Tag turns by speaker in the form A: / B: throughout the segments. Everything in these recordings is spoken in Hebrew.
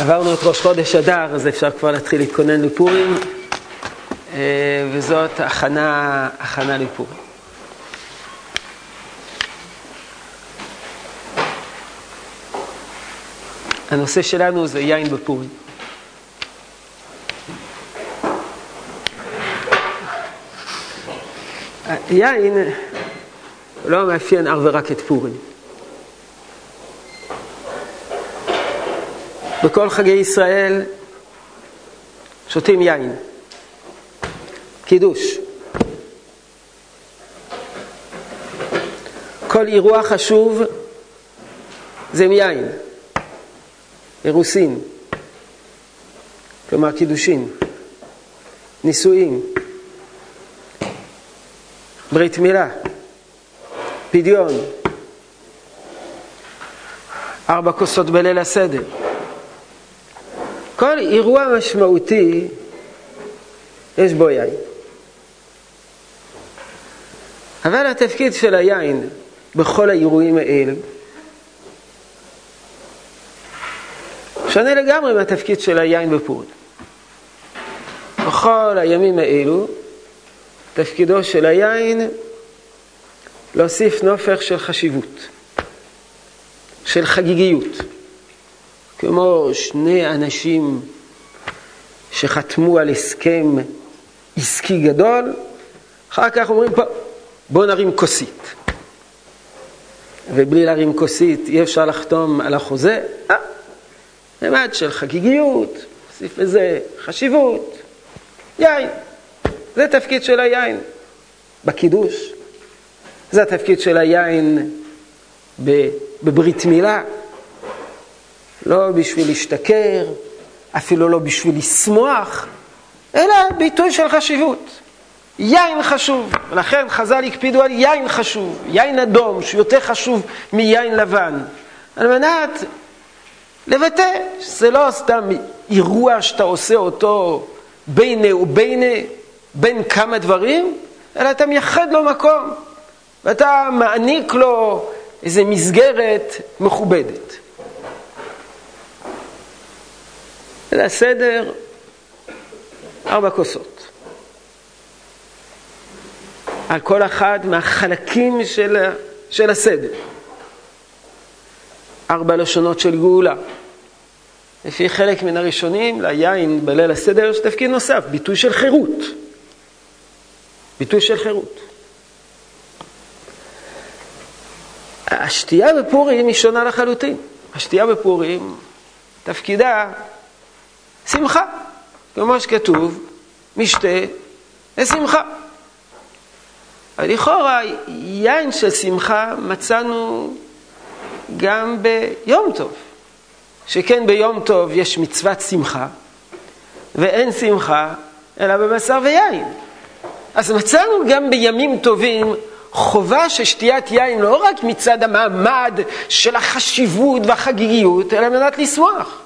A: עברנו את ראש חודש אדר, אז אפשר כבר להתחיל להתכונן לפורים, אה, וזאת הכנה, הכנה לפורים. הנושא שלנו זה יין בפורים. יין לא מאפיין אך ורק את פורים. בכל חגי ישראל שותים יין. קידוש. כל אירוע חשוב זה מיין. אירוסין, כלומר קידושין, נישואים, ברית מילה, פדיון, ארבע כוסות בליל הסדר. כל אירוע משמעותי יש בו יין. אבל התפקיד של היין בכל האירועים האלה שונה לגמרי מהתפקיד של היין בפורים. בכל הימים האלו תפקידו של היין להוסיף נופך של חשיבות, של חגיגיות. כמו שני אנשים שחתמו על הסכם עסקי גדול, אחר כך אומרים פה, בואו נרים כוסית. ובלי להרים כוסית אי אפשר לחתום על החוזה. אה, ממד של חגיגיות, נוסיף לזה חשיבות, יין. זה תפקיד של היין בקידוש, זה התפקיד של היין בברית מילה. לא בשביל להשתכר, אפילו לא בשביל לשמוח, אלא ביטוי של חשיבות. יין חשוב, ולכן חז"ל הקפידו על יין חשוב, יין אדום, שהוא יותר חשוב מיין לבן, על מנת לבטא שזה לא סתם אירוע שאתה עושה אותו ביני וביני, בין כמה דברים, אלא אתה מייחד לו מקום, ואתה מעניק לו איזו מסגרת מכובדת. זה הסדר, ארבע כוסות. על כל אחד מהחלקים של, של הסדר. ארבע לשונות של גאולה. לפי חלק מן הראשונים, ליין בליל הסדר יש תפקיד נוסף, ביטוי של חירות. ביטוי של חירות. השתייה בפורים היא שונה לחלוטין. השתייה בפורים, תפקידה שמחה. כמו שכתוב, משתה לשמחה. לכאורה, יין של שמחה מצאנו גם ביום טוב. שכן ביום טוב יש מצוות שמחה, ואין שמחה אלא בבשר ויין. אז מצאנו גם בימים טובים חובה של שתיית יין לא רק מצד המעמד של החשיבות והחגיגיות, אלא מנת לשמוח.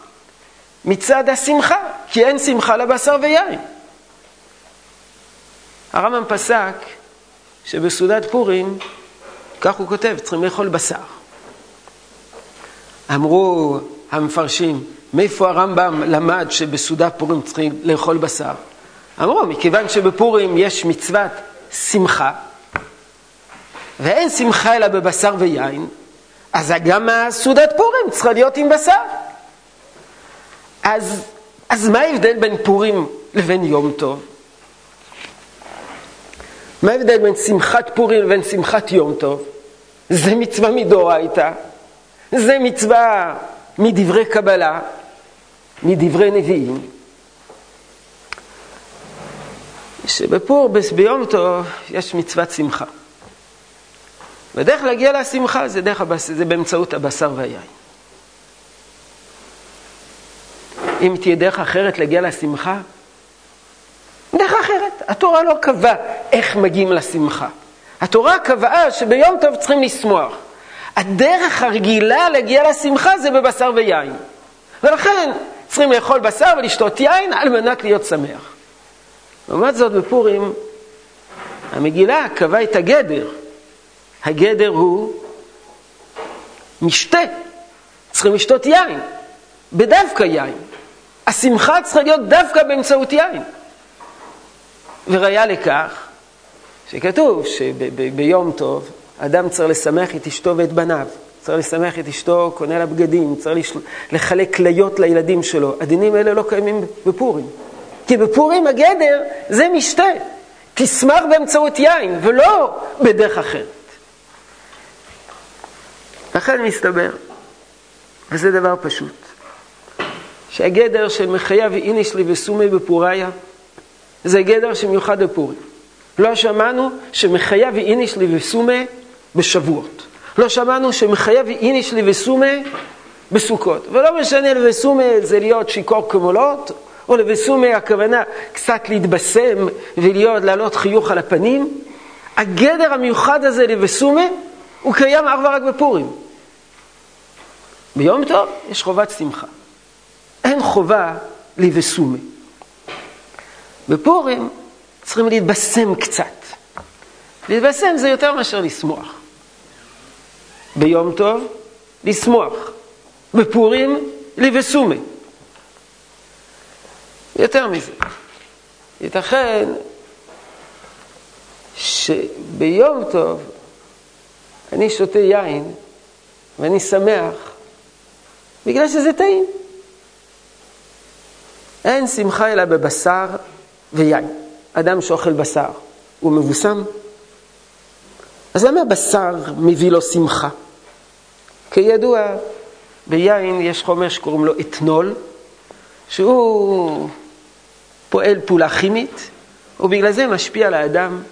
A: מצד השמחה, כי אין שמחה לבשר ויין. הרמב"ם פסק שבסעודת פורים, כך הוא כותב, צריכים לאכול בשר. אמרו המפרשים, מאיפה הרמב"ם למד שבסעודת פורים צריכים לאכול בשר? אמרו, מכיוון שבפורים יש מצוות שמחה, ואין שמחה אלא בבשר ויין, אז גם הסעודת פורים צריכה להיות עם בשר. אז, אז מה ההבדל בין פורים לבין יום טוב? מה ההבדל בין שמחת פורים לבין שמחת יום טוב? זה מצווה מדאורייתא, זה מצווה מדברי קבלה, מדברי נביאים, שבפור, ביום טוב, יש מצוות שמחה. ודרך להגיע לשמחה זה, דרך הבס... זה באמצעות הבשר והיין. אם תהיה דרך אחרת להגיע לשמחה, דרך אחרת. התורה לא קבעה איך מגיעים לשמחה. התורה קבעה שביום טוב צריכים לשמוח. הדרך הרגילה להגיע לשמחה זה בבשר ויין. ולכן צריכים לאכול בשר ולשתות יין על מנת להיות שמח. לעומת זאת בפורים, המגילה קבעה את הגדר. הגדר הוא משתה, צריכים לשתות יין. בדווקא יין. השמחה צריכה להיות דווקא באמצעות יין. וראיה לכך, שכתוב שביום טוב אדם צריך לשמח את אשתו ואת בניו. צריך לשמח את אשתו, קונה לה בגדים, צריך לחלק כליות לילדים שלו. הדינים האלה לא קיימים בפורים. כי בפורים הגדר זה משתה. תשמח באמצעות יין, ולא בדרך אחרת. לכן מסתבר, וזה דבר פשוט, שהגדר של מחייב איניש לי וסומי בפוריה, זה גדר שמיוחד בפורים. לא שמענו שמחייב איניש לי וסומי בשבועות. לא שמענו שמחייב איניש לי וסומה בסוכות. ולא משנה לבסומה זה להיות שיכור כמולות, או לבסומה הכוונה קצת להתבשם ולהיות, להעלות חיוך על הפנים. הגדר המיוחד הזה לבסומה הוא קיים אך ורק בפורים. ביום טוב יש חובת שמחה. אין חובה לבסומה. בפורים צריכים להתבשם קצת. להתבשם זה יותר מאשר לשמוח. ביום טוב, לשמוח. בפורים, לבסומי. יותר מזה, ייתכן שביום טוב אני שותה יין ואני שמח בגלל שזה טעים. אין שמחה אלא בבשר ויין. אדם שאוכל בשר, הוא מבוסם? אז למה בשר מביא לו שמחה? כידוע, ביין יש חומר שקוראים לו אתנול, שהוא פועל פעולה כימית, ובגלל זה משפיע על האדם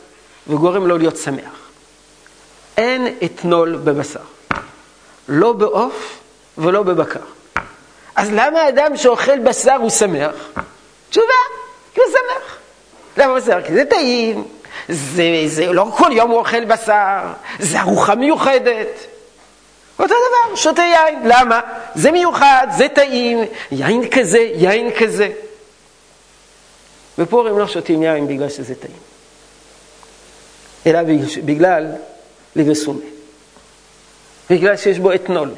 A: וגורם לו להיות שמח. אין אתנול בבשר, לא בעוף ולא בבקר. אז למה אדם שאוכל בשר הוא שמח? תשובה, כי הוא שמח. למה בשר? כי זה טעים, זה, זה לא כל יום הוא אוכל בשר, זה ארוחה מיוחדת. אותו דבר, שותה יין. למה? זה מיוחד, זה טעים, יין כזה, יין כזה. בפורים לא שותים יין בגלל שזה טעים, אלא בגלל לבסומי. בגלל שיש בו אתנול.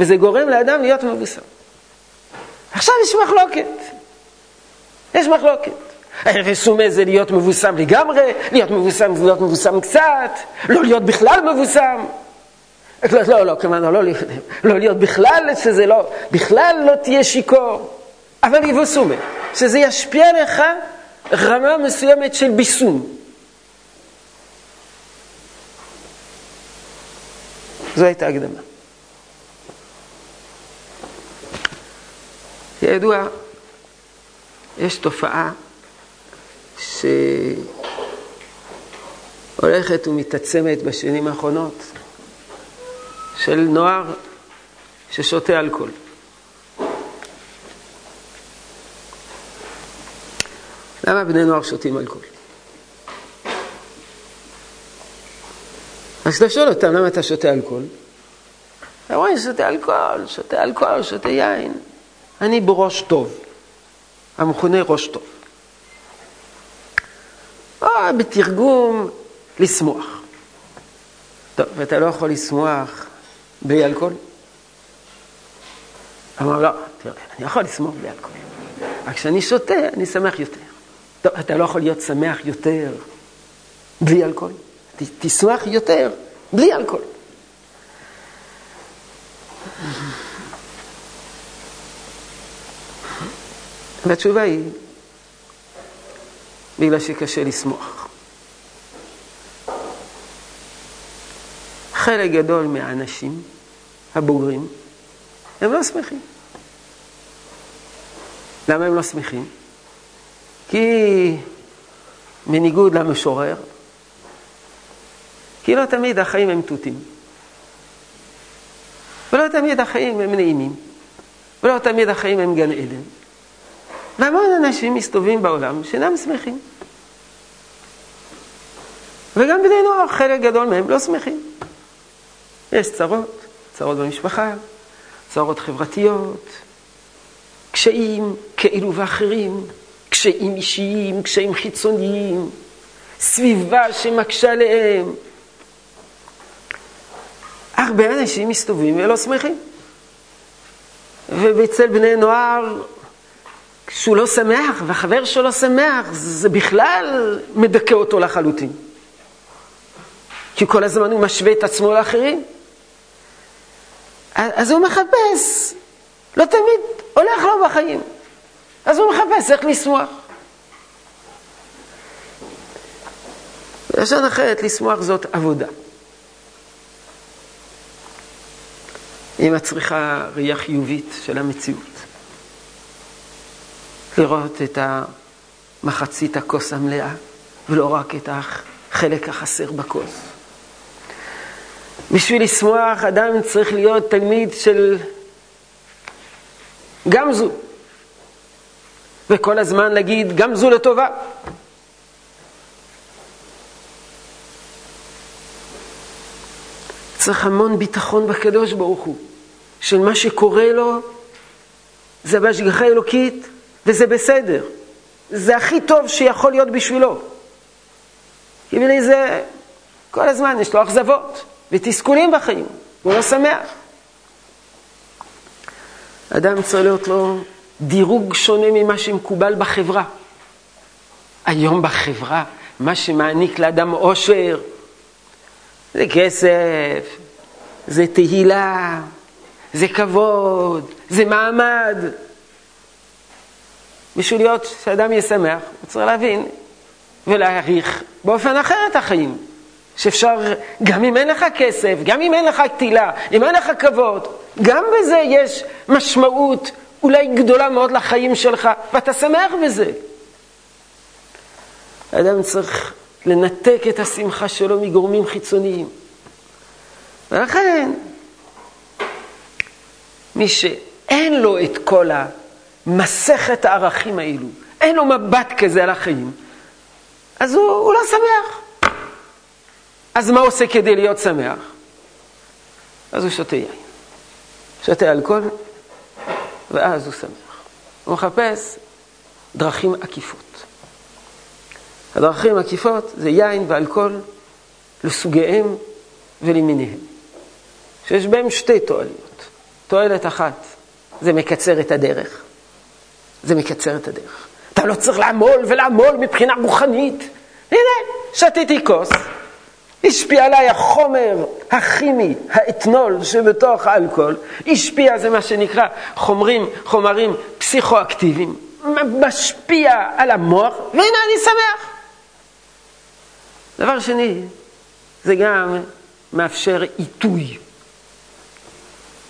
A: וזה גורם לאדם להיות מבוסם. עכשיו יש מחלוקת. יש מחלוקת. וסומה זה להיות מבוסם לגמרי, להיות מבוסם זה להיות מבוסם קצת, לא להיות בכלל מבוסם. לא, לא, לא, כמובן, לא, לא, לא להיות בכלל, שזה לא, בכלל לא תהיה שיכור, אבל יבוסומה, שזה ישפיע לך רמה מסוימת של ביסום. זו הייתה הקדמה. כידוע, יש תופעה שהולכת ומתעצמת בשנים האחרונות של נוער ששותה אלכוהול. למה בני נוער שותים אלכוהול? אז אתה שואל אותם, למה אתה שותה אלכוהול? אתה רואה, שותה אלכוהול, שותה אלכוהול, שותה יין. אני בראש טוב, המכונה ראש טוב. או בתרגום, לשמוח. טוב, ואתה לא יכול לשמוח בלי אלכוהול? אמר, לא, תראה, אני יכול לשמוח בלי אלכוהול. רק כשאני שותה, אני שמח יותר. טוב, אתה לא יכול להיות שמח יותר בלי אלכוהול. תשמח יותר בלי אלכוהול. והתשובה היא, בגלל שקשה לשמוח. חלק גדול מהאנשים הבוגרים הם לא שמחים. למה הם לא שמחים? כי בניגוד למשורר, כי לא תמיד החיים הם תותים. ולא תמיד החיים הם נעימים. ולא תמיד החיים הם גן עדן. והמון אנשים מסתובבים בעולם שאינם שמחים. וגם בני נוער, חלק גדול מהם לא שמחים. יש צרות, צרות במשפחה, צרות חברתיות, קשיים כאלו ואחרים, קשיים אישיים, קשיים חיצוניים, סביבה שמקשה עליהם. הרבה אנשים מסתובבים ולא שמחים. ואצל בני נוער, כשהוא לא שמח, והחבר שלו שמח, זה בכלל מדכא אותו לחלוטין. כי כל הזמן הוא משווה את עצמו לאחרים. אז הוא מחפש, לא תמיד הולך לו בחיים. אז הוא מחפש איך לשמוח. בלשון אחרת, לשמוח זאת עבודה. היא מצריכה ראייה חיובית של המציאות. לראות את מחצית הכוס המלאה, ולא רק את החלק החסר בכוס. בשביל לשמוח, אדם צריך להיות תלמיד של גם זו, וכל הזמן להגיד גם זו לטובה. צריך המון ביטחון בקדוש ברוך הוא, של מה שקורה לו זה בהשגחה אלוקית וזה בסדר. זה הכי טוב שיכול להיות בשבילו. כי בלי זה כל הזמן יש לו אכזבות ותסכולים בחיים, הוא לא שמח. אדם צריך להיות לו דירוג שונה ממה שמקובל בחברה. היום בחברה, מה שמעניק לאדם עושר זה כסף, זה תהילה, זה כבוד, זה מעמד. בשביל להיות שאדם יהיה שמח, הוא צריך להבין ולהעריך באופן אחר את החיים. שאפשר, גם אם אין לך כסף, גם אם אין לך תהילה, אם אין לך כבוד, גם בזה יש משמעות אולי גדולה מאוד לחיים שלך, ואתה שמח בזה. האדם צריך לנתק את השמחה שלו מגורמים חיצוניים. ולכן, מי שאין לו את כל המסכת הערכים האלו, אין לו מבט כזה על החיים, אז הוא, הוא לא שמח. אז מה עושה כדי להיות שמח? אז הוא שותה יין. שותה אלכוהול, ואז הוא שמח. הוא מחפש דרכים עקיפות. הדרכים העקיפות זה יין ואלכוהול לסוגיהם ולמיניהם, שיש בהם שתי תועליות. תועלת אחת, זה מקצר את הדרך. זה מקצר את הדרך. אתה לא צריך לעמול ולעמול מבחינה רוחנית. הנה, שתיתי כוס, השפיע עליי החומר הכימי, האתנול שבתוך האלכוהול, השפיע, זה מה שנקרא חומרים, חומרים פסיכואקטיביים, משפיע על המוח, והנה אני שמח. דבר שני, זה גם מאפשר עיתוי.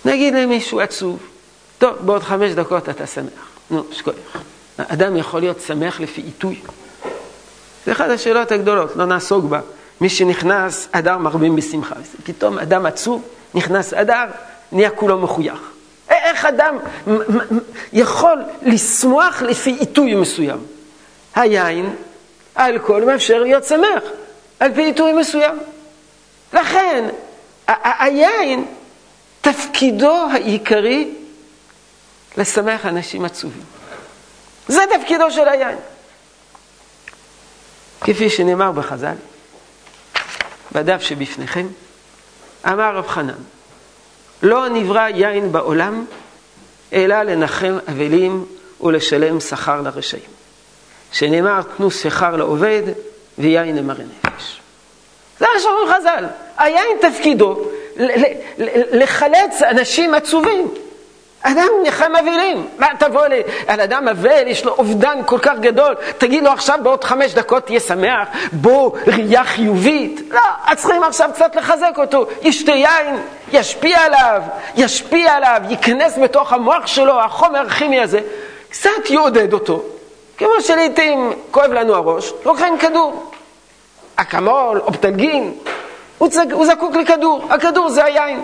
A: נגיד למישהו עצוב, טוב, בעוד חמש דקות אתה שמח. נו, שכוח. אדם יכול להיות שמח לפי עיתוי. זה אחת השאלות הגדולות, לא נעסוק בה. מי שנכנס, אדר מרבים בשמחה. פתאום אדם עצוב, נכנס אדר, נהיה כולו מחוייך. איך אדם יכול לשמוח לפי עיתוי מסוים? היין, האלכוהול מאפשר להיות שמח. על פי עיתוי מסוים. לכן, היין, תפקידו העיקרי לשמח אנשים עצובים. זה תפקידו של היין. כפי שנאמר בחז"ל, בדף שבפניכם, אמר רב חנן, לא נברא יין בעולם, אלא לנחם אבלים ולשלם שכר לרשעים. שנאמר, תנו שכר לעובד ויין למראה נפש. זה מה שאומרים חז"ל. היין תפקידו לחלץ אנשים עצובים. אדם נחם אבלים. מה תבוא על אדם אבל, יש לו אובדן כל כך גדול, תגיד לו עכשיו בעוד חמש דקות תהיה שמח, בוא ראייה חיובית. לא, צריכים עכשיו קצת לחזק אותו. ישתה יין, ישפיע עליו, ישפיע עליו, ייכנס בתוך המוח שלו, החומר הכימי הזה, קצת יעודד אותו. כמו שלעיתים כואב לנו הראש, לוקחים כדור. אקמול, אופטלגין, הוא, צג, הוא זקוק לכדור, הכדור זה היין.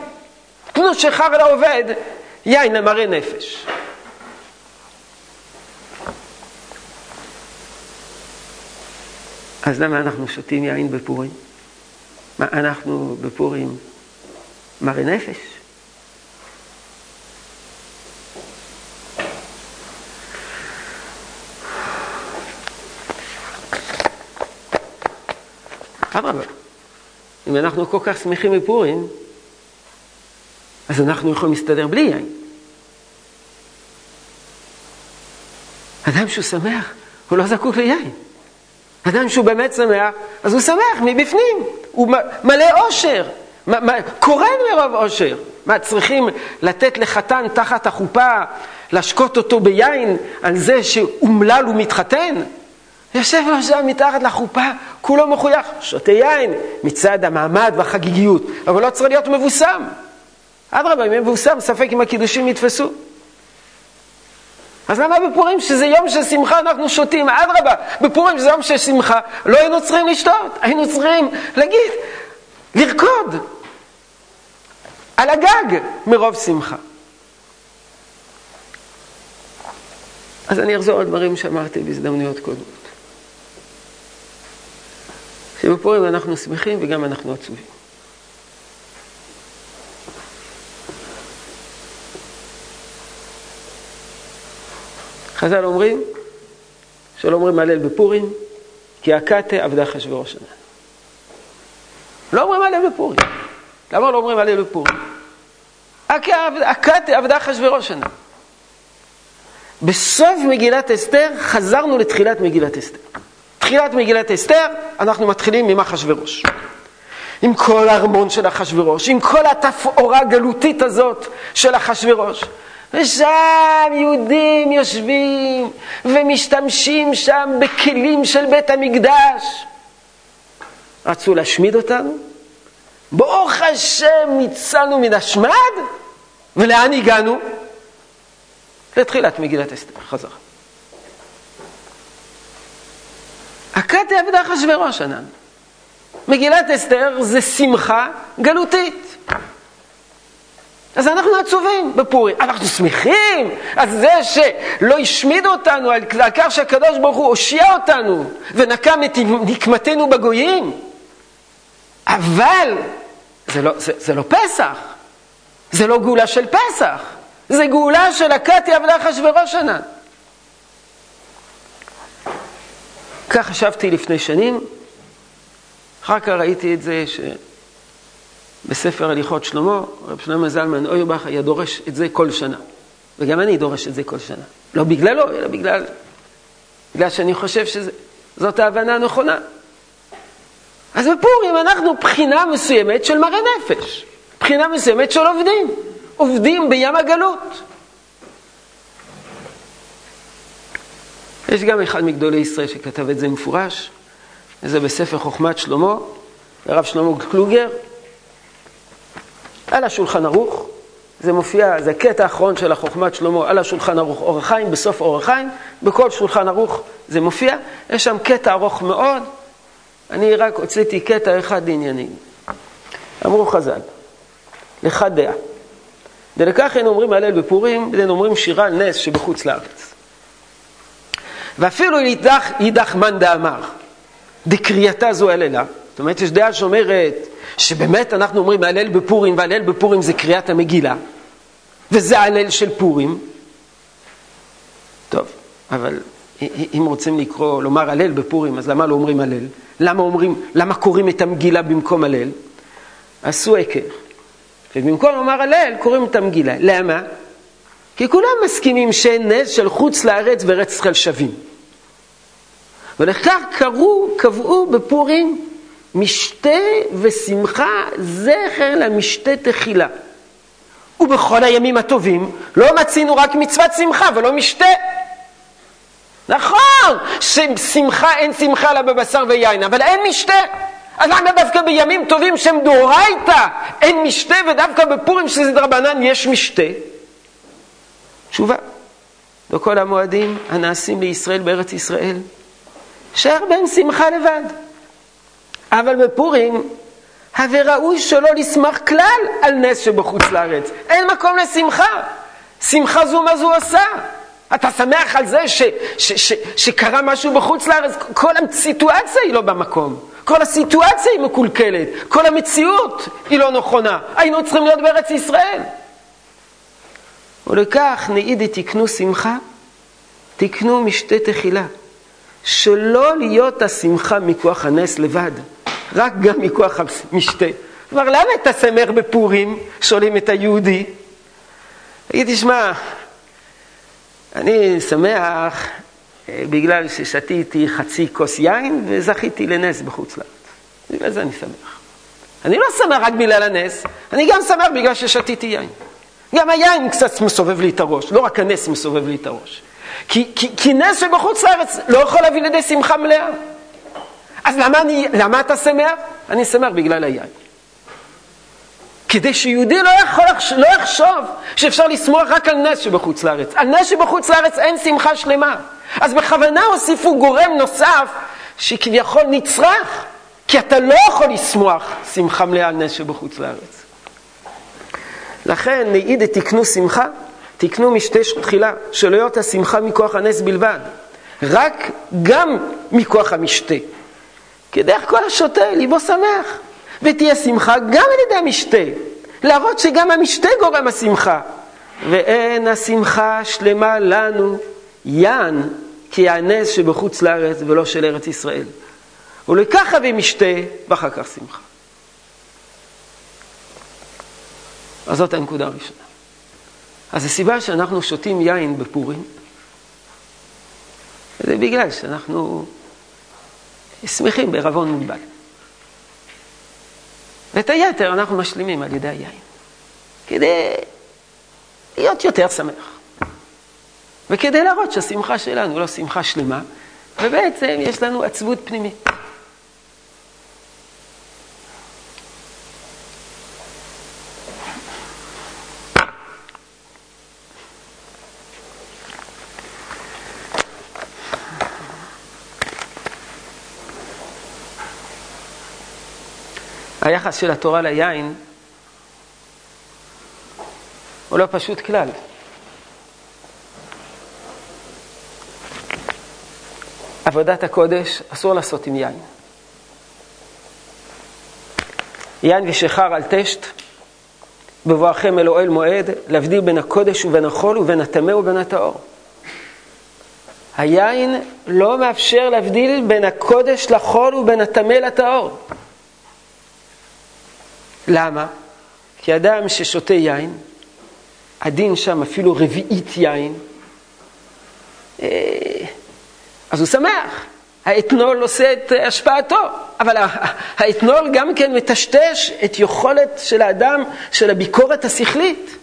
A: תנו שחר לעובד, יין למראה נפש. אז למה אנחנו שותים יין בפורים? מה, אנחנו בפורים מראה נפש? אדרבה, אם אנחנו כל כך שמחים בפורים, אז אנחנו יכולים להסתדר בלי יין. אדם שהוא שמח, הוא לא זקוק ליין. אדם שהוא באמת שמח, אז הוא שמח מבפנים, הוא מלא אושר, קורן מרוב אושר. מה, צריכים לתת לחתן תחת החופה, להשקות אותו ביין על זה שאומלל ומתחתן? יושב לו שם מתחת לחופה, כולו מחוייך, שותה יין מצד המעמד והחגיגיות, אבל לא צריך להיות מבוסם. אדרבה, אם מבוסם, ספק אם הקידושים יתפסו. אז למה בפורים, שזה יום של שמחה, אנחנו שותים? אדרבה, בפורים שזה יום של שמחה, לא היינו צריכים לשתות, היינו צריכים להגיד, לרקוד על הגג מרוב שמחה. אז אני אחזור על דברים שאמרתי בהזדמנויות קודמות. שבפורים אנחנו שמחים וגם אנחנו עצובים. חז"ל אומרים שלא אומרים הלל בפורים, כי הקטה עבדה אחשוורוש שנה. לא אומרים הלל בפורים. למה לא אומרים הלל בפורים? הקטה עבדה אחשוורוש שנה. בסוף מגילת אסתר חזרנו לתחילת מגילת אסתר. תחילת מגילת אסתר, אנחנו מתחילים עם אחשוורוש. עם כל הארמון של אחשוורוש, עם כל התפאורה הגלותית הזאת של אחשוורוש. ושם יהודים יושבים ומשתמשים שם בכלים של בית המקדש. רצו להשמיד אותנו? ברוך השם הצלנו מן השמד, ולאן הגענו? לתחילת מגילת אסתר, חזרה. הכת עבדה אחשוורוש ענן. מגילת אסתר זה שמחה גלותית. אז אנחנו עצובים בפורים. אנחנו שמחים על זה שלא השמידו אותנו, על כך שהקדוש ברוך הוא הושיע אותנו ונקם את נקמתנו בגויים. אבל זה לא, זה, זה לא פסח, זה לא גאולה של פסח, זה גאולה של הכת עבדה אחשוורוש ענן. כך חשבתי לפני שנים, אחר כך ראיתי את זה שבספר הליכות שלמה, רב שלמה זלמן אוירבך היה דורש את זה כל שנה. וגם אני דורש את זה כל שנה. לא בגללו, אלא בגלל, בגלל שאני חושב שזאת ההבנה הנכונה. אז בפורים אנחנו בחינה מסוימת של מראה נפש, בחינה מסוימת של עובדים, עובדים בים הגלות. יש גם אחד מגדולי ישראל שכתב את זה מפורש, זה בספר חוכמת שלמה, הרב שלמה קלוגר, על השולחן ערוך, זה מופיע, זה הקטע האחרון של החוכמת שלמה על השולחן ערוך אור החיים, בסוף אור החיים, בכל שולחן ערוך זה מופיע, יש שם קטע ארוך מאוד, אני רק הוצאתי קטע אחד לעניינים. אמרו חז"ל, לך דעה. ולכך אין אומרים הלל בפורים, אין אומרים שירה על נס שבחוץ לארץ. ואפילו יידח מאן דאמר, דקריאתה זו הללה. זאת אומרת, יש דעה שאומרת שבאמת אנחנו אומרים הלל בפורים, והלל בפורים זה קריאת המגילה, וזה הלל של פורים. טוב, אבל אם רוצים לקרוא, לומר הלל בפורים, אז למה לא אומרים הלל? למה אומרים, למה קוראים את המגילה במקום הלל? עשו היכר. ובמקום לומר הלל, קוראים את המגילה. למה? כי כולם מסכימים שאין נס של חוץ לארץ ורצח על שווים. ולכך קראו, קבעו בפורים משתה ושמחה זכר למשתה תחילה. ובכל הימים הטובים לא מצינו רק מצוות שמחה ולא משתה. נכון ששמחה אין שמחה אלא בבשר ויין, אבל אין משתה. אז למה דווקא בימים טובים שהם דאורייתא אין משתה ודווקא בפורים שזה דרבנן יש משתה? תשובה, בכל המועדים הנעשים לישראל בארץ ישראל, שאר בהם שמחה לבד. אבל בפורים, הווה ראוי שלא לשמח כלל על נס שבחוץ לארץ. אין מקום לשמחה. שמחה זו מה זו עושה. אתה שמח על זה ש, ש, ש, שקרה משהו בחוץ לארץ, כל הסיטואציה היא לא במקום. כל הסיטואציה היא מקולקלת, כל המציאות היא לא נכונה. היינו צריכים להיות בארץ ישראל. ולכך נעידי תקנו שמחה, תקנו משתה תחילה. שלא להיות השמחה מכוח הנס לבד, רק גם מכוח המשתה. כלומר, למה אתה שמח בפורים? שואלים את היהודי. תגיד, תשמע, אני שמח אה, בגלל ששתיתי חצי כוס יין וזכיתי לנס בחוץ לארץ. בגלל זה אני שמח. אני לא שמח רק בגלל הנס, אני גם שמח בגלל ששתיתי יין. גם היין קצת מסובב לי את הראש, לא רק הנס מסובב לי את הראש. כי, כי, כי נס שבחוץ לארץ לא יכול להביא לידי שמחה מלאה. אז למה, אני, למה אתה שמח? אני שמח בגלל היין. כדי שיהודי לא יכול לא יחשוב שאפשר לשמוח רק על נס שבחוץ לארץ. על נס שבחוץ לארץ אין שמחה שלמה. אז בכוונה הוסיפו גורם נוסף שכביכול נצרך, כי אתה לא יכול לשמוח שמחה מלאה על נס שבחוץ לארץ. לכן נעיד תקנו שמחה, תקנו משתה תחילה, שלא להיות השמחה מכוח הנס בלבד, רק גם מכוח המשתה. כי דרך כל השותה ליבו שמח, ותהיה שמחה גם על ידי המשתה, להראות שגם המשתה גורם השמחה. ואין השמחה שלמה לנו יען כי הנס שבחוץ לארץ ולא של ארץ ישראל. ולכך אבי משתה ואחר כך שמחה. אז זאת הנקודה הראשונה. אז הסיבה שאנחנו שותים יין בפורים, זה בגלל שאנחנו שמחים בערבון מוגבל. ואת היתר אנחנו משלימים על ידי היין, כדי להיות יותר שמח. וכדי להראות שהשמחה שלנו לא שמחה שלמה, ובעצם יש לנו עצבות פנימית. היחס של התורה ליין הוא לא פשוט כלל. עבודת הקודש אסור לעשות עם יין. יין ושחר על טשט, בבואכם אל אוהל מועד, להבדיל בין הקודש ובין החול ובין הטמא ובין הטהור. היין לא מאפשר להבדיל בין הקודש לחול ובין הטמא לטהור. למה? כי אדם ששותה יין, הדין שם אפילו רביעית יין, אה, אז הוא שמח. האתנול עושה את השפעתו, אבל האתנול גם כן מטשטש את יכולת של האדם, של הביקורת השכלית.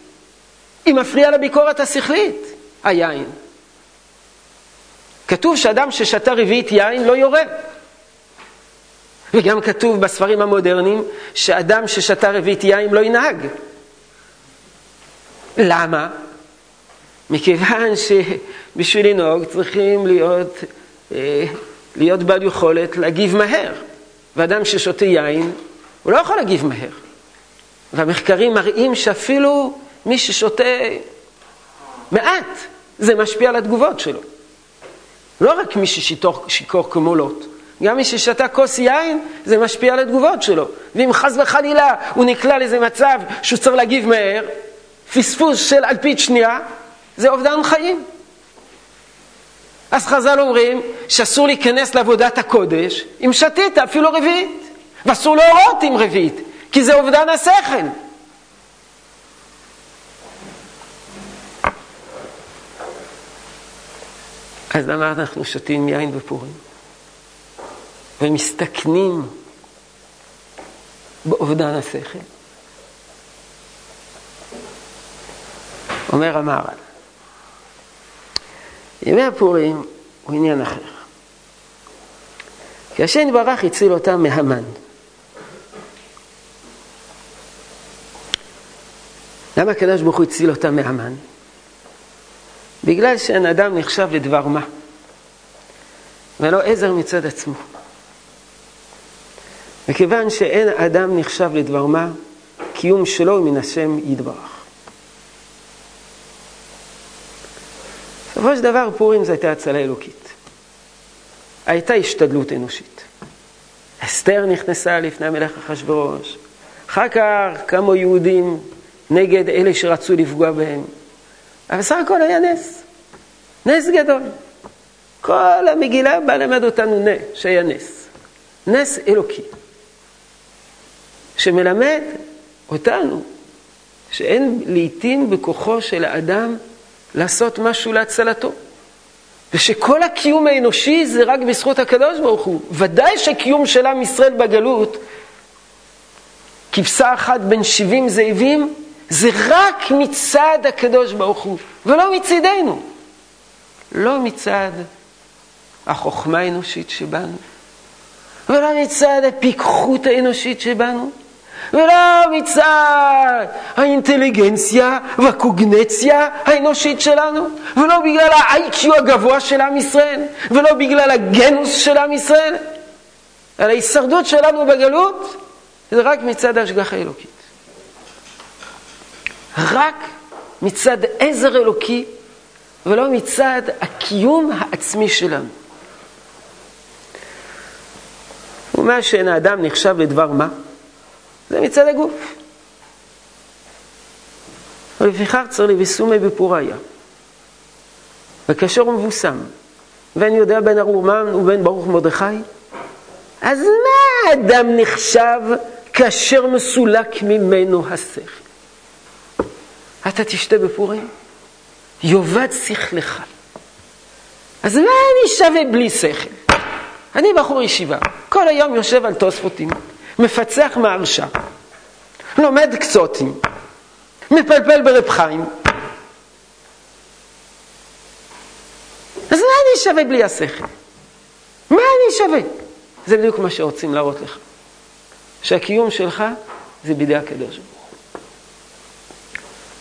A: היא מפריעה לביקורת השכלית, היין. כתוב שאדם ששתה רביעית יין לא יורה. וגם כתוב בספרים המודרניים שאדם ששתה רביעית יין לא ינהג. למה? מכיוון שבשביל לנהוג צריכים להיות, אה, להיות בעל יכולת להגיב מהר. ואדם ששותה יין, הוא לא יכול להגיב מהר. והמחקרים מראים שאפילו מי ששותה מעט, זה משפיע על התגובות שלו. לא רק מי ששיכור כמו לוט. גם מי ששתה כוס יין, זה משפיע על התגובות שלו. ואם חס וחלילה הוא נקלע לאיזה מצב שהוא צריך להגיב מהר, פספוס של אלפית שנייה, זה אובדן חיים. אז חז"ל אומרים שאסור להיכנס לעבודת הקודש אם שתית אפילו רביעית, ואסור להורות עם רביעית, כי זה אובדן השכל. אז למה אנחנו שותים יין בפורים? ומסתכנים באובדן השכל. אומר המהר"ל, ימי הפורים הוא עניין אחר. כי השם יתברך הציל אותם מהמן. למה הקדוש ברוך הוא הציל אותם מהמן? בגלל שאין אדם נחשב לדבר מה, ולא עזר מצד עצמו. מכיוון שאין אדם נחשב לדבר מה, קיום שלו מן השם יתברך. בסופו של דבר פורים זו הייתה הצלה אלוקית. הייתה השתדלות אנושית. אסתר נכנסה לפני המלך אחשורוש, אחר כך קמו יהודים נגד אלה שרצו לפגוע בהם. אבל בסך הכל היה נס, נס גדול. כל המגילה באה ללמד אותנו נס, שהיה נס. נס אלוקי. שמלמד אותנו שאין לעיתים בכוחו של האדם לעשות משהו להצלתו. ושכל הקיום האנושי זה רק בזכות הקדוש ברוך הוא. ודאי שקיום של עם ישראל בגלות, כבשה אחת בין 70 זאבים, זה רק מצד הקדוש ברוך הוא, ולא מצידנו. לא מצד החוכמה האנושית שבנו, ולא מצד הפיקחות האנושית שבנו, ולא מצד האינטליגנציה והקוגנציה האנושית שלנו, ולא בגלל ה-IQ הגבוה של עם ישראל, ולא בגלל הגנוס של עם ישראל, על ההישרדות שלנו בגלות, זה רק מצד ההשגחה האלוקית. רק מצד עזר אלוקי, ולא מצד הקיום העצמי שלנו. ומה שאין האדם נחשב לדבר מה? זה מצד הגוף. ולפיכך צריך לבסומי בפוריה. וכאשר הוא מבוסם, ואני יודע בין ארומן ובין ברוך מרדכי, אז מה האדם נחשב כאשר מסולק ממנו השכל? אתה תשתה בפורים? יאבד שכלך. אז מה אני שווה בלי שכל? אני בחור ישיבה, כל היום יושב על תוספותים. מפצח מהרשע, לומד קצותים, מפלפל ברב חיים. אז מה אני שווה בלי השכל? מה אני שווה? זה בדיוק מה שרוצים להראות לך. שהקיום שלך זה בידי הקדוש ברוך.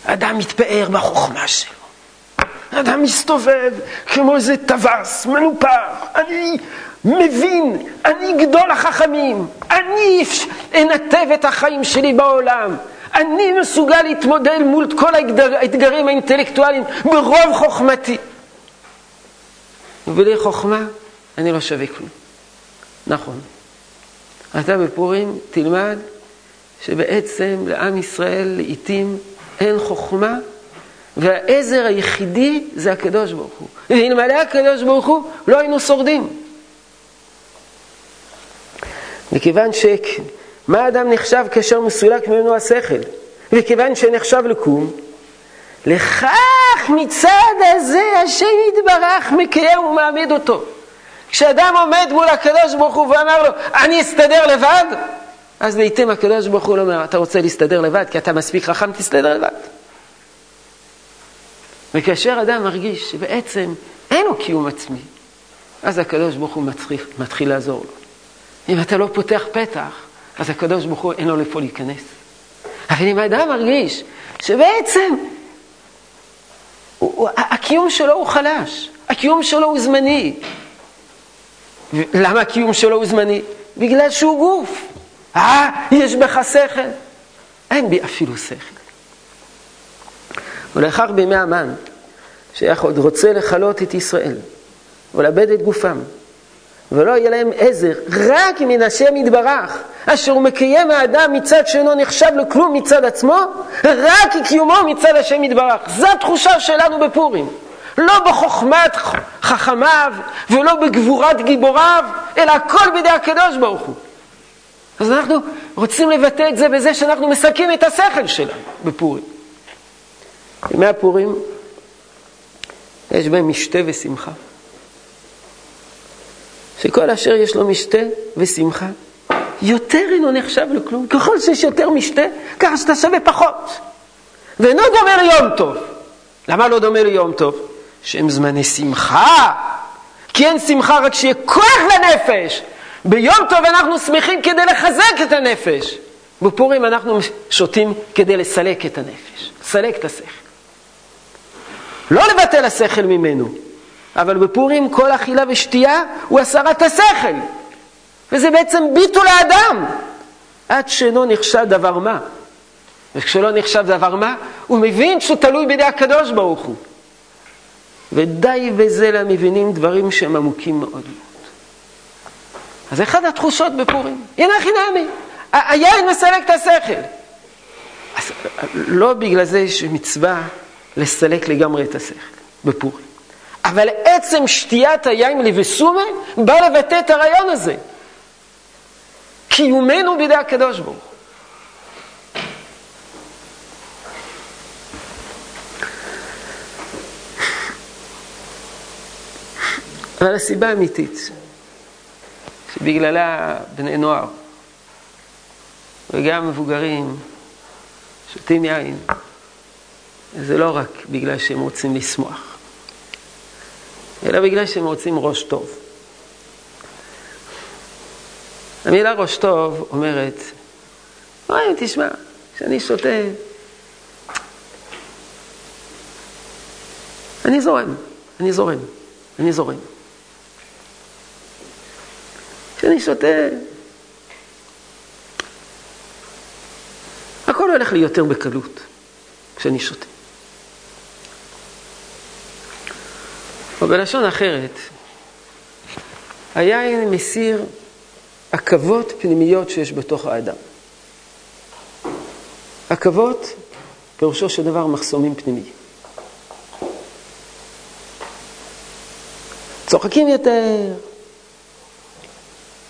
A: אדם מתפאר בחוכמה שלו. אדם מסתובב כמו איזה טווס, מנופח. אני מבין, אני גדול החכמים, אני אנתב את החיים שלי בעולם, אני מסוגל להתמודד מול כל האתגרים האינטלקטואליים ברוב חוכמתי. ובלי חוכמה אני לא שווה כלום. נכון. אתה בפורים תלמד שבעצם לעם ישראל לעיתים אין חוכמה והעזר היחידי זה הקדוש ברוך הוא. ואלמלא הקדוש ברוך הוא לא היינו שורדים. מכיוון שמה האדם נחשב כאשר מסולק ממנו השכל? וכיוון שנחשב לקום, לכך מצד הזה השם יתברך מקיים ומעמיד אותו. כשאדם עומד מול הקדוש ברוך הוא ואמר לו, אני אסתדר לבד, אז לעיתים הקדוש ברוך הוא לא אומר, אתה רוצה להסתדר לבד כי אתה מספיק חכם, תסתדר לבד. וכאשר אדם מרגיש שבעצם אין לו קיום עצמי, אז הקדוש ברוך הוא מתחיל, מתחיל לעזור לו. אם אתה לא פותח פתח, אז הקדוש ברוך הוא אין לו לפה להיכנס. אבל אם האדם מרגיש שבעצם הוא, הקיום שלו הוא חלש, הקיום שלו הוא זמני. למה הקיום שלו הוא זמני? בגלל שהוא גוף. אה, יש בך שכל. אין בי אפילו שכל. ולאחר בימי המן, שעוד רוצה לכלות את ישראל ולאבד את גופם, ולא יהיה להם עזר, רק מן השם יתברך, אשר הוא מקיים האדם מצד שאינו נחשב לכלום מצד עצמו, רק קיומו מצד השם יתברך. זו התחושה שלנו בפורים. לא בחוכמת חכמיו ולא בגבורת גיבוריו, אלא הכל בידי הקדוש ברוך הוא. אז אנחנו רוצים לבטא את זה בזה שאנחנו מסכים את השכל שלנו בפורים. ימי הפורים יש בהם משתה ושמחה. שכל אשר יש לו משתה ושמחה, יותר אינו נחשב לכלום. ככל שיש יותר משתה, ככה שאתה שווה פחות. ואינו דומה ליום טוב. למה לא דומה ליום טוב? שהם זמני שמחה. כי אין שמחה רק שיהיה כוח לנפש. ביום טוב אנחנו שמחים כדי לחזק את הנפש. בפורים אנחנו שותים כדי לסלק את הנפש, לסלק את השכל. לא לבטל השכל ממנו, אבל בפורים כל אכילה ושתייה הוא הסרת השכל. וזה בעצם ביטול האדם, עד שאינו נחשב דבר מה. וכשלא נחשב דבר מה, הוא מבין שהוא תלוי בידי הקדוש ברוך הוא. ודי בזה למבינים דברים שהם עמוקים מאוד. אז אחת התחושות בפורים, הנה חינמי, היין מסלק את השכל. אז לא בגלל זה מצווה לסלק לגמרי את השכל בפורים. אבל עצם שתיית היין לבסומה בא לבטא את הרעיון הזה. קיומנו בידי הקדוש ברוך הוא. אבל הסיבה האמיתית, שבגללה בני נוער וגם מבוגרים שותים יין, זה לא רק בגלל שהם רוצים לשמוח, אלא בגלל שהם רוצים ראש טוב. המילה ראש טוב אומרת, אוי, תשמע, כשאני שותה, אני זורם, אני זורם, אני זורם. כשאני שותה, הכל הולך לי יותר בקלות כשאני שותה. או בלשון אחרת, היין מסיר עכבות פנימיות שיש בתוך האדם. עכבות, פירושו של דבר מחסומים פנימיים. צוחקים יותר,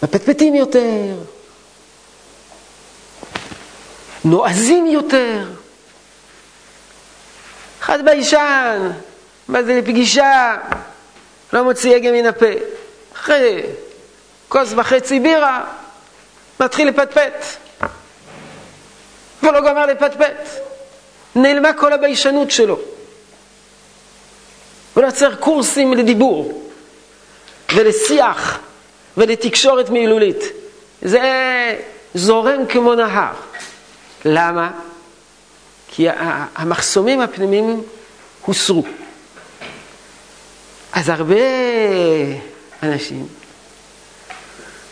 A: מפטפטים יותר, נועזים יותר. אחד ביישן, בא זה לפגישה, לא מוציא הגה מן הפה. אחרי כוס וחצי בירה, מתחיל לפטפט. ולא גמר לפטפט. נעלמה כל הביישנות שלו. הוא לא צריך קורסים לדיבור ולשיח ולתקשורת מילולית. זה זורם כמו נהר. למה? כי המחסומים הפנימיים הוסרו. אז הרבה אנשים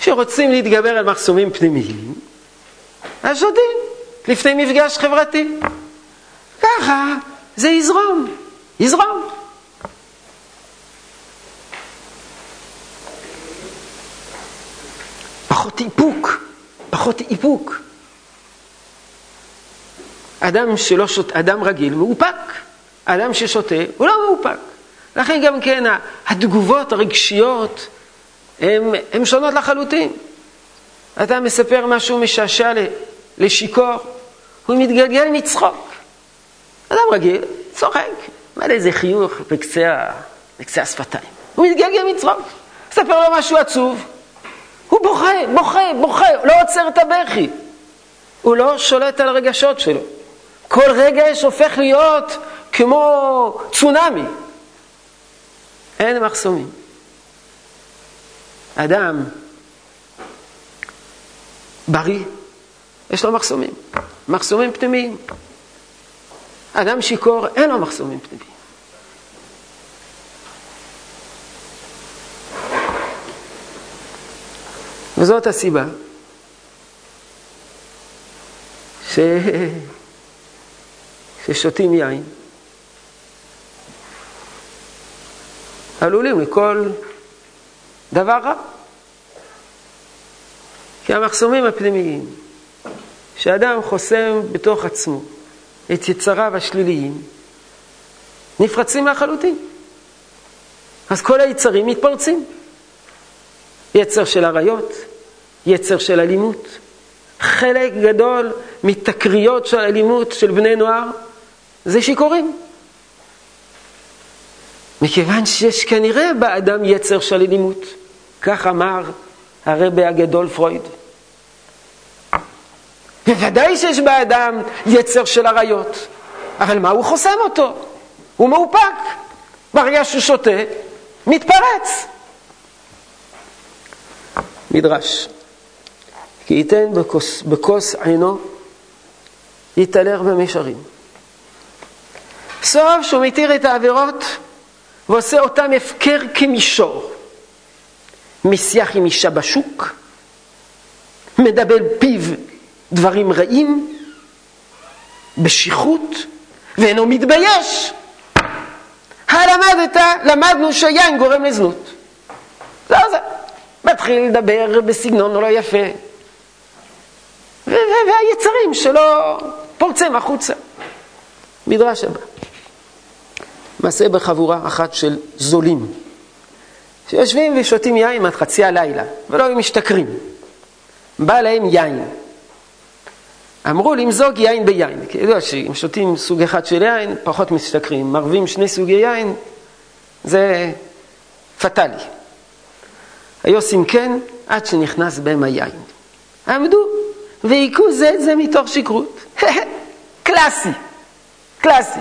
A: שרוצים להתגבר על מחסומים פנימיים, אז שותים לפני מפגש חברתי. ככה זה יזרום, יזרום. פחות איפוק, פחות איפוק. אדם שלא שותה, אדם רגיל מאופק. אדם ששותה הוא לא מאופק. לכן גם כן התגובות הרגשיות הן שונות לחלוטין. אתה מספר משהו משעשע לשיכור, הוא מתגלגל מצחוק. אדם רגיל, צוחק, מה איזה חיוך בקצה, בקצה השפתיים. הוא מתגלגל מצחוק. מספר לו משהו עצוב, הוא בוכה, בוכה, בוכה, לא עוצר את הבכי. הוא לא שולט על הרגשות שלו. כל רגש הופך להיות כמו צונאמי. אין מחסומים. אדם בריא, יש לו מחסומים, מחסומים פנימיים. אדם שיכור, אין לו מחסומים פנימיים. וזאת הסיבה ש... ששותים יין עלולים לכל דבר רע. כי המחסומים הפנימיים שאדם חוסם בתוך עצמו את יצריו השליליים נפרצים לחלוטין. אז כל היצרים מתפרצים. יצר של עריות, יצר של אלימות. חלק גדול מתקריות של אלימות של בני נוער זה שיכורים. מכיוון שיש כנראה באדם יצר של אלימות. כך אמר הרבה הגדול פרויד. בוודאי שיש באדם יצר של עריות, אבל מה הוא חוסם אותו? הוא מאופק. ברגע שהוא שותה, מתפרץ. מדרש, כי ייתן בכוס, עינו, יתהלך במישרים. סוף שהוא מתיר את העבירות ועושה אותם הפקר כמישור. משיח עם אישה בשוק, מדבר פיו דברים רעים, בשכרות, ואינו מתבייש. הלמדת, למדנו שיין גורם לזנות. זהו זה. מתחיל לדבר בסגנון לא יפה. והיצרים שלו פורצים החוצה. מדרש הבא. מעשה בחבורה אחת של זולים, שיושבים ושותים יין עד חצי הלילה, ולא היו משתכרים. בא להם יין. אמרו למזוג יין ביין, כי ידוע שאם שותים סוג אחד של יין, פחות משתכרים. מרבים שני סוגי יין, זה פטאלי. היו עושים כן עד שנכנס בהם היין. עמדו והיכו זה את זה מתוך שקרות. קלאסי, קלאסי,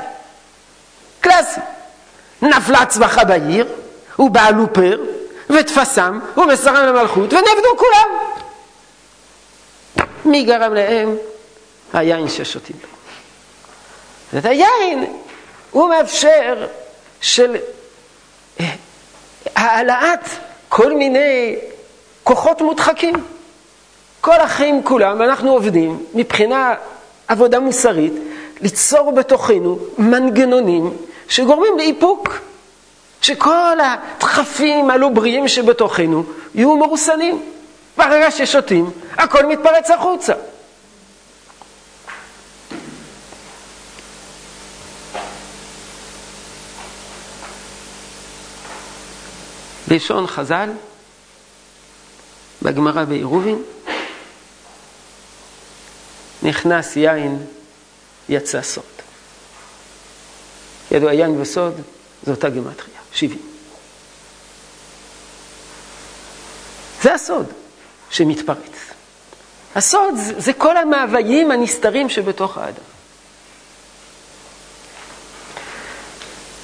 A: קלאסי. נפלה צווחה בעיר, ובעלו פר, ותפסם, ומסרם למלכות, ונעבדו כולם. מי גרם להם? היין ששותים. זאת היין הוא מאפשר של אה, העלאת כל מיני כוחות מודחקים. כל החיים כולם, אנחנו עובדים מבחינה עבודה מוסרית, ליצור בתוכנו מנגנונים שגורמים לאיפוק, שכל הדחפים הלא בריאים שבתוכנו יהיו מרוסנים. ברגע ששותים, הכל מתפרץ החוצה. לשון חז"ל, בגמרא בעירובין, נכנס יין, יצא סוד. ידוע יין וסוד, זו אותה גימטריה, 70. זה הסוד שמתפרץ. הסוד זה, זה כל המאוויים הנסתרים שבתוך האדם.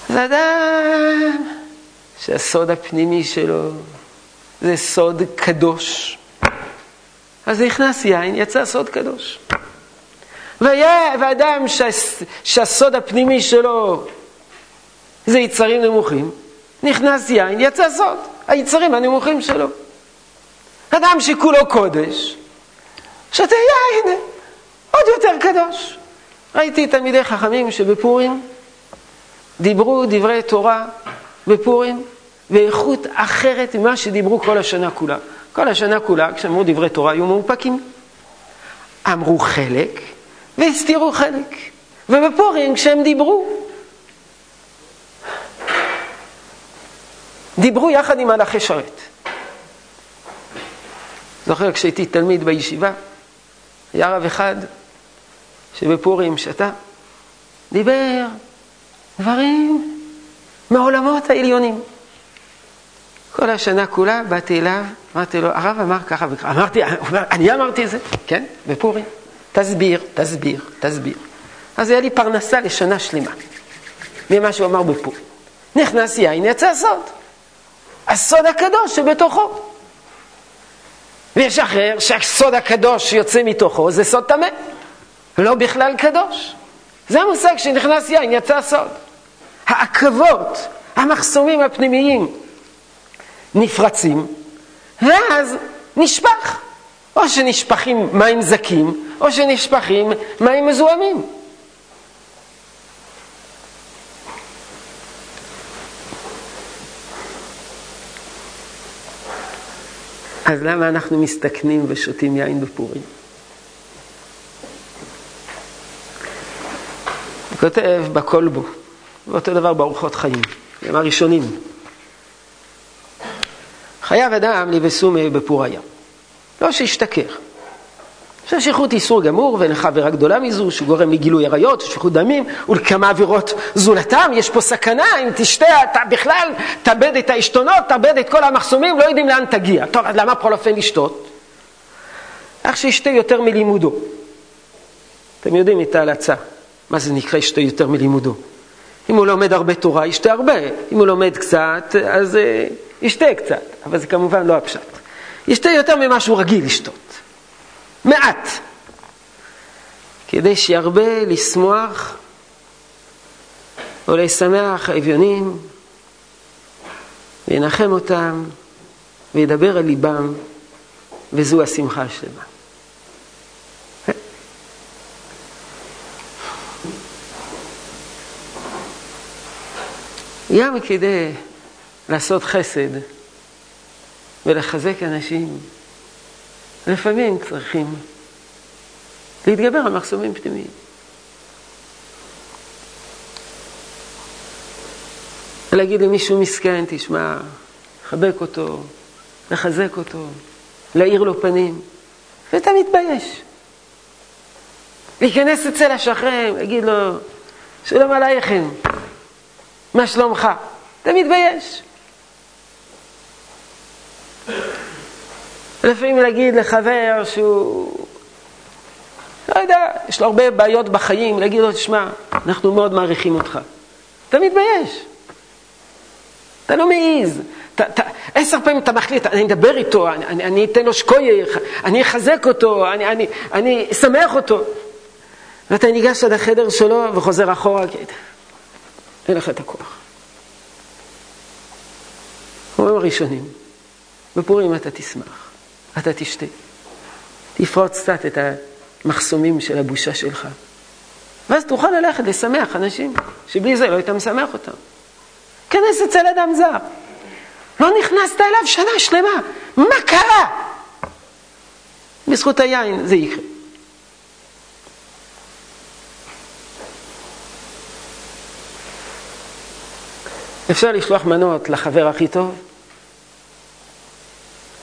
A: אז אדם שהסוד הפנימי שלו זה סוד קדוש. אז נכנס יין, יצא סוד קדוש. והיה, ואדם שהס, שהסוד הפנימי שלו זה יצרים נמוכים, נכנס יין, יצא סוד, היצרים הנמוכים שלו. אדם שכולו קודש, שותה יין, עוד יותר קדוש. ראיתי תלמידי חכמים שבפורים דיברו דברי תורה בפורים באיכות אחרת ממה שדיברו כל השנה כולה. כל השנה כולה, כשאמרו דברי תורה, היו מאופקים. אמרו חלק והסתירו חלק. ובפורים, כשהם דיברו, דיברו יחד עם מלאכי שרת. זוכר כשהייתי תלמיד בישיבה, היה רב אחד שבפורים שתה, דיבר דברים מעולמות העליונים. כל השנה כולה באתי אליו, אמרתי לו, הרב אמר ככה וככה, אמרתי, אני אמרתי את זה, כן, בפורים. תסביר, תסביר, תסביר. אז היה לי פרנסה לשנה שלמה, ממה שהוא אמר בפורים. נכנס יין, יצא סוד. הסוד הקדוש שבתוכו. ויש אחר שהסוד הקדוש שיוצא מתוכו זה סוד טמא, לא בכלל קדוש. זה המושג שנכנס יין, יצא סוד. העכבות, המחסומים הפנימיים נפרצים, ואז נשפך. או שנשפכים מים זקים, או שנשפכים מים מזוהמים. אז למה אנחנו מסתכנים ושותים יין בפורים? הוא כותב בכל בו, ואותו דבר בארוחות חיים, הם הראשונים. חייב אדם לבסומי בפוריה, לא שישתכר. שהשכרות איסור גמור ואין לך עבירה גדולה מזו שגורם לגילוי עריות, שפיכות דמים ולכמה עבירות זולתם. יש פה סכנה, אם תשתה, אתה בכלל תאבד את העשתונות, תאבד את כל המחסומים, לא יודעים לאן תגיע. טוב, אז למה בכל אופן לשתות? אך שישתה יותר מלימודו. אתם יודעים את ההלצה, מה זה נקרא ישתה יותר מלימודו. אם הוא לומד הרבה תורה, ישתה הרבה. אם הוא לומד קצת, אז uh, ישתה קצת. אבל זה כמובן לא הפשט. ישתה יותר ממה שהוא רגיל לשתות. מעט, כדי שירבה לשמוח או לשמח האביונים, וינחם אותם, וידבר על ליבם, וזו השמחה השלמה. גם כדי לעשות חסד ולחזק אנשים, לפעמים צריכים להתגבר על מחסומים פנימיים. להגיד למישהו מסכן, תשמע, לחבק אותו, לחזק אותו, להאיר לו פנים, ואתה מתבייש. להיכנס אצל השכן, להגיד לו, שלום עלייכם, מה שלומך? אתה מתבייש. לפעמים להגיד לחבר שהוא, לא יודע, יש לו הרבה בעיות בחיים, להגיד לו, תשמע, אנחנו מאוד מעריכים אותך. אתה מתבייש. אתה לא מעז. עשר פעמים אתה מחליט, אני אדבר איתו, אני, אני, אני אתן לו שקוייך, אני אחזק אותו, אני, אני, אני אשמח אותו. ואתה ניגש עד החדר שלו וחוזר אחורה, כי אין לך את הכוח. אומרים הראשונים, בפורים אתה תשמח, אתה תשתה, תפרוץ קצת את המחסומים של הבושה שלך, ואז תוכל ללכת לשמח אנשים שבלי זה לא היית משמח אותם. כנס אצל אדם זר. לא נכנסת אליו שנה שלמה, מה קרה? בזכות היין זה יקרה. אפשר לשלוח מנות לחבר הכי טוב,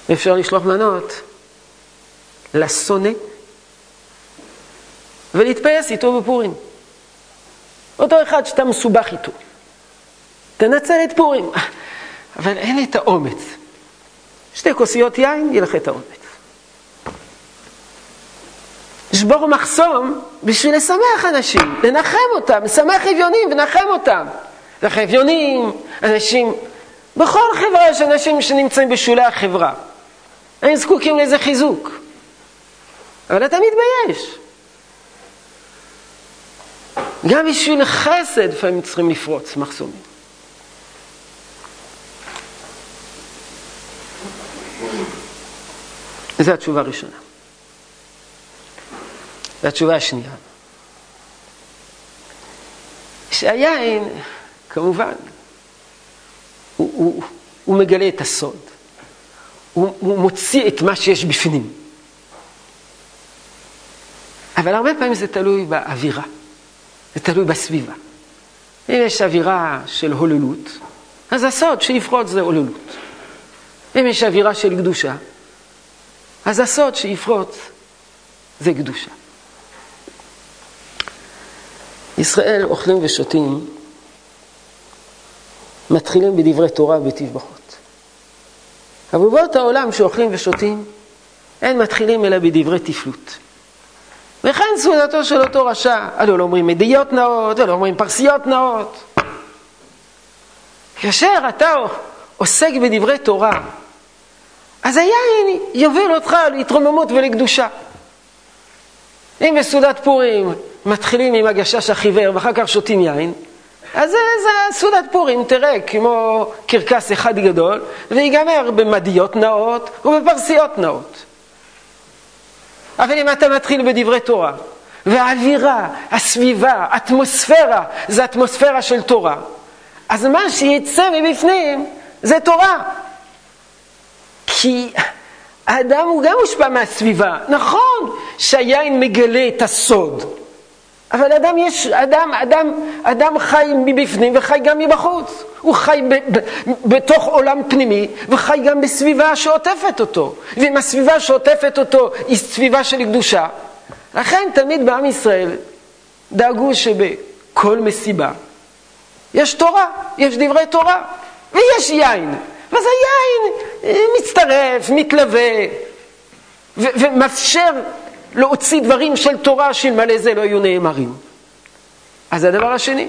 A: ואפשר לשלוח מנות לשונא, ולהתפייס איתו בפורים. אותו אחד שאתה מסובך איתו. תנצל את פורים. אבל אין את האומץ. שתי כוסיות יין, יהיה לך את האומץ. לשבור מחסום בשביל לשמח אנשים, לנחם אותם, לשמח אביונים ונחם אותם. לך אביונים, אנשים, בכל חברה יש אנשים שנמצאים בשולי החברה. הם זקוקים לאיזה חיזוק. אבל אתה מתבייש. גם בשביל חסד לפעמים צריכים לפרוץ מחסומים. זו התשובה הראשונה. והתשובה השנייה, שהיין, כמובן, הוא, הוא, הוא מגלה את הסוד. הוא, הוא מוציא את מה שיש בפנים. אבל הרבה פעמים זה תלוי באווירה, זה תלוי בסביבה. אם יש אווירה של הוללות, אז הסוד שיפרוץ זה הוללות. אם יש אווירה של קדושה, אז הסוד שיפרוץ זה קדושה. ישראל אוכלים ושותים, מתחילים בדברי תורה ובתשבחות. אבל באות העולם שאוכלים ושותים, אין מתחילים אלא בדברי תפלות. וכן סעודתו של אותו רשע, הלא לא אומרים מדיות נאות, ולא אומרים פרסיות נאות. כאשר אתה עוסק בדברי תורה, אז היין יוביל אותך להתרוממות ולקדושה. אם בסעודת פורים מתחילים עם הגשש החיוור ואחר כך שותים יין, אז זה, זה סעודת פורים, תראה, כמו קרקס אחד גדול, ויגמר במדיות נאות ובפרסיות נאות. אבל אם אתה מתחיל בדברי תורה, והאווירה, הסביבה, האטמוספירה, זה אטמוספירה של תורה, אז מה שיצא מבפנים זה תורה. כי האדם הוא גם מושפע מהסביבה. נכון שהיין מגלה את הסוד, אבל אדם יש, אדם, אדם, אדם חי מבפנים וחי גם מבחוץ. הוא חי ב, ב, בתוך עולם פנימי וחי גם בסביבה שעוטפת אותו. ואם הסביבה שעוטפת אותו היא סביבה של קדושה, לכן תמיד בעם ישראל דאגו שבכל מסיבה יש תורה, יש דברי תורה ויש יין. ואז היין אה, מצטרף, מתלווה, ומאפשר להוציא דברים של תורה שאלמלא זה לא היו נאמרים. אז זה הדבר השני.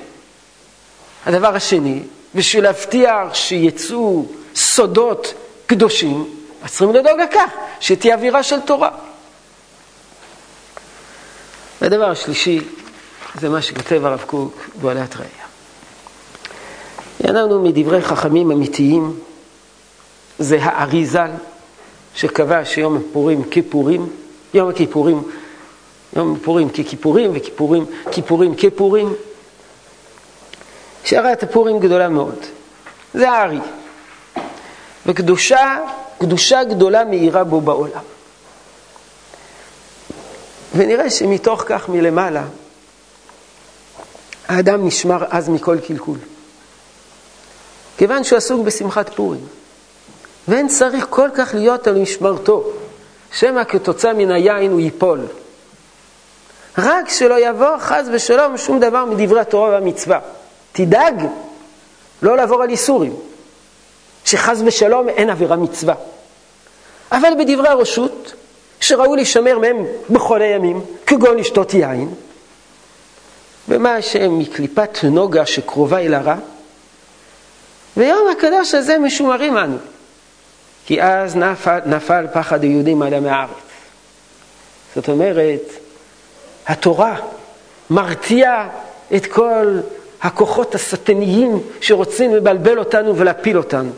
A: הדבר השני, בשביל להבטיח שיצאו סודות קדושים, אז צריכים לדאוג לכך שתהיה אווירה של תורה. והדבר השלישי, זה מה שכותב הרב קוק בעלת ראייה. אנחנו מדברי חכמים אמיתיים, זה האריזל, שקבע שיום הפורים כפורים, יום הכיפורים, יום פורים ככיפורים וכיפורים כיפורים כפורים. שערת הפורים גדולה מאוד. זה הארי. וקדושה, קדושה גדולה מאירה בו בעולם. ונראה שמתוך כך מלמעלה, האדם נשמר אז מכל קלקול. כיוון שהוא עסוק בשמחת פורים. ואין צריך כל כך להיות על משמרתו, שמא כתוצאה מן היין הוא ייפול. רק שלא יבוא חס ושלום שום דבר מדברי התורה והמצווה. תדאג לא לעבור על איסורים, שחס ושלום אין עבירה מצווה. אבל בדברי הרשות, שראוי להישמר מהם בכל הימים, כגון לשתות יין, ומה שהם מקליפת נוגה שקרובה אל הרע, ויום הקדוש הזה משומרים אנו, כי אז נפל, נפל פחד היהודים על עמי הארץ. זאת אומרת, התורה מרתיעה את כל הכוחות השטניים שרוצים לבלבל אותנו ולהפיל אותנו.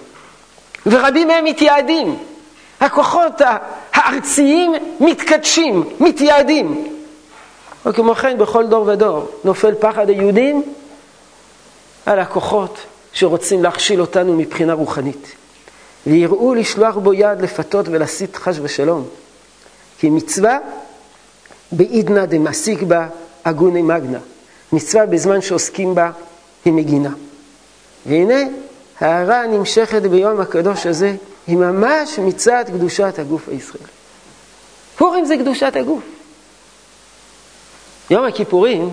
A: ורבים מהם מתייעדים. הכוחות הארציים מתקדשים, מתייעדים. וכמו כן בכל דור ודור נופל פחד היהודים על הכוחות שרוצים להכשיל אותנו מבחינה רוחנית. ויראו לשלוח בו יד לפתות ולהסית חש ושלום. כי מצווה בעידנא דמסיק בה אגוני מגנה. מצווה בזמן שעוסקים בה היא מגינה. והנה ההערה הנמשכת ביום הקדוש הזה היא ממש מצד קדושת הגוף הישראלי. פורים זה קדושת הגוף. יום הכיפורים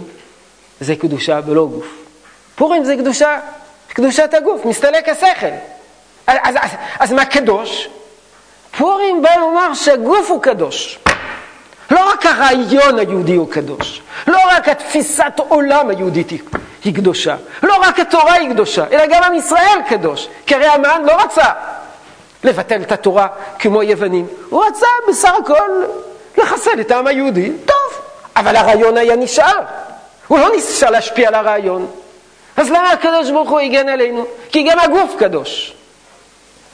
A: זה קדושה בלא גוף. פורים זה קדושה, קדושת הגוף, מסתלק השכל. אז, אז, אז, אז מה קדוש? פורים בא לומר שהגוף הוא קדוש. לא רק הרעיון היהודי הוא קדוש, לא רק התפיסת עולם היהודית היא קדושה, לא רק התורה היא קדושה, אלא גם עם ישראל קדוש. כי הרי המן לא רצה לבטל את התורה כמו יוונים, הוא רצה בסך הכל לחסל את העם היהודי, טוב, אבל הרעיון היה נשאר, הוא לא ניסה להשפיע על הרעיון. אז למה הקדוש ברוך הוא הגן עלינו? כי גם הגוף קדוש,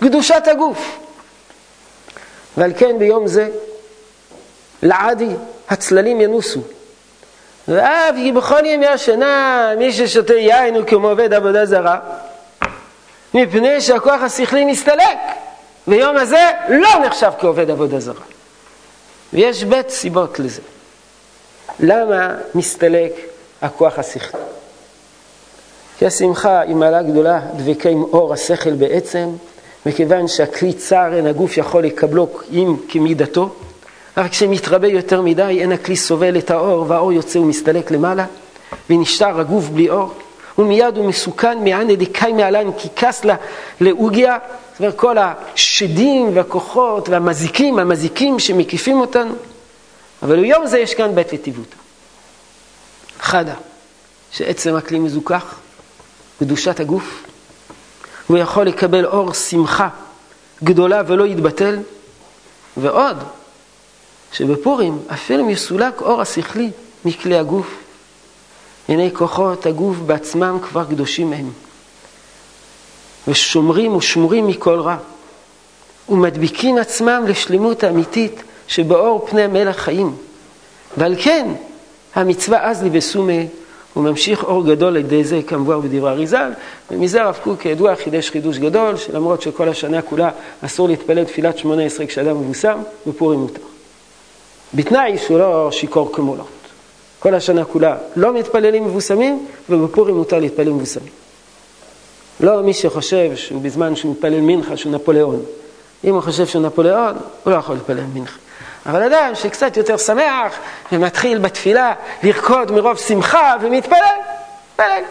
A: קדושת הגוף. ועל כן ביום זה לעדי הצללים ינוסו. ואף כי בכל ימי השנה מי ששותה יין הוא כמו עובד עבודה זרה, מפני שהכוח השכלי נסתלק, ויום הזה לא נחשב כעובד עבודה זרה. ויש בית סיבות לזה. למה מסתלק הכוח השכלי? כי השמחה היא מעלה גדולה דבקה עם אור השכל בעצם, מכיוון שהכלי צר אין הגוף יכול לקבלו עם כמידתו, רק כשמתרבה יותר מדי אין הכלי סובל את האור והאור יוצא ומסתלק למעלה ונשאר הגוף בלי אור ומיד הוא מסוכן מענה דקאי מעלן כי כס לה לאוגיה כל השדים והכוחות והמזיקים, המזיקים שמקיפים אותנו. אבל ביום זה יש כאן בית לטיבותא. חדה שעצם הכלי מזוכח קדושת הגוף הוא יכול לקבל אור שמחה גדולה ולא יתבטל ועוד שבפורים אפילו מסולק אור השכלי מכלי הגוף. הנה כוחות הגוף בעצמם כבר קדושים הם, ושומרים ושמורים מכל רע, ומדביקים עצמם לשלמות האמיתית שבאור פני מלך חיים. ועל כן המצווה אז לבסומה הוא ממשיך אור גדול על ידי זה כמבואר בדברי אריזל, ומזה הרב קוק כידוע חידש חידוש גדול, שלמרות שכל השנה כולה אסור להתפלל תפילת שמונה עשרה כשאדם מבוסם, בפורים מותר. בתנאי שהוא לא שיכור כמולות. כל השנה כולה לא מתפללים מבוסמים, ובפורים מותר להתפלל מבוסמים. לא מי שחושב שהוא בזמן שהוא מתפלל מנחה שהוא נפוליאון. אם הוא חושב שהוא נפוליאון, הוא לא יכול להתפלל מנחה. אבל אדם שקצת יותר שמח ומתחיל בתפילה לרקוד מרוב שמחה ומתפלל, מתפלל.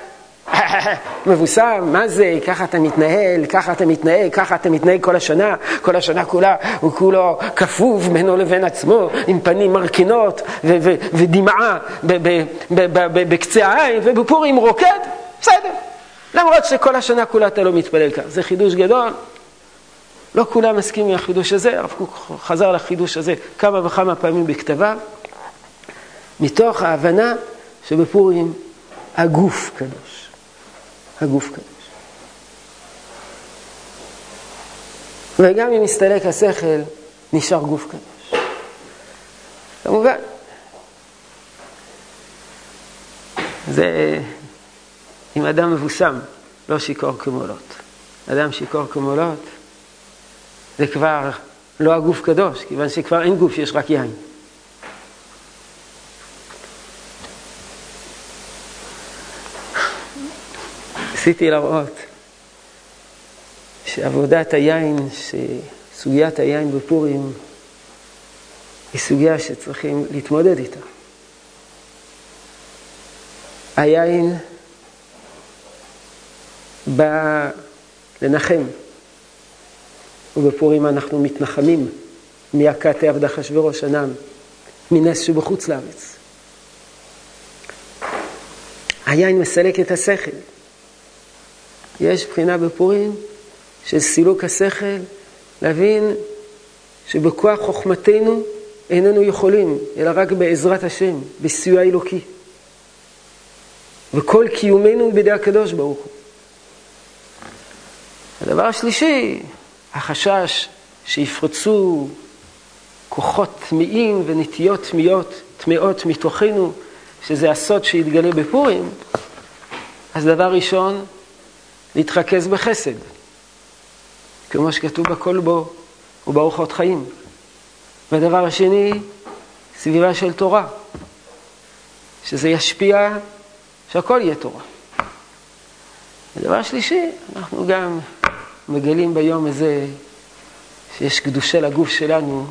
A: מבוסם, מה זה, ככה אתה מתנהל, ככה אתה מתנהג, ככה אתה מתנהג כל השנה, כל השנה כולה הוא כולו כפוף בינו לבין עצמו, עם פנים מרכינות ודמעה בקצה העין, ובפורים רוקד, בסדר. למרות שכל השנה כולה אתה לא מתפלל כך, זה חידוש גדול. לא כולם מסכימים עם החידוש הזה, הרב קוק חזר לחידוש הזה כמה וכמה פעמים בכתביו, מתוך ההבנה שבפורים הגוף קדוש. הגוף קדוש. וגם אם מסתלק השכל, נשאר גוף קדוש. כמובן, זה אם אדם מבוסם, לא שיכור כמולות. אדם שיכור כמולות, זה כבר לא הגוף קדוש, כיוון שכבר אין גוף, יש רק יין. ניסיתי להראות שעבודת היין, שסוגיית היין בפורים היא סוגיה שצריכים להתמודד איתה. היין בא לנחם, ובפורים אנחנו מתנחמים מיכת עבד אחשוורוש ענם, מנס שבחוץ לארץ. היין מסלק את השכל. יש בחינה בפורים של סילוק השכל, להבין שבכוח חוכמתנו איננו יכולים, אלא רק בעזרת השם, בסיוע אלוקי. וכל קיומנו בידי הקדוש ברוך הוא. הדבר השלישי, החשש שיפרצו כוחות טמאים ונטיות טמאות, טמאות מתוכנו, שזה הסוד שיתגלה בפורים, אז דבר ראשון, להתרכז בחסד, כמו שכתוב בכל בו ובאורחות חיים. והדבר השני, סביבה של תורה, שזה ישפיע שהכל יהיה תורה. ודבר שלישי, אנחנו גם מגלים ביום הזה שיש קדושה לגוף שלנו,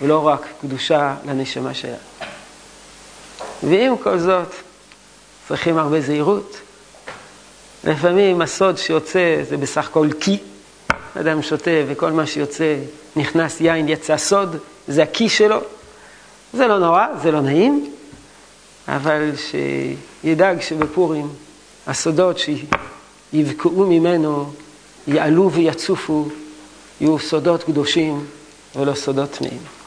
A: ולא רק קדושה לנשמה שלנו. ועם כל זאת, צריכים הרבה זהירות. לפעמים הסוד שיוצא זה בסך הכל קי. אדם שותה וכל מה שיוצא, נכנס יין, יצא סוד, זה הקי שלו. זה לא נורא, זה לא נעים, אבל שידאג שבפורים הסודות שיבקעו ממנו, יעלו ויצופו, יהיו סודות קדושים ולא סודות טמאים.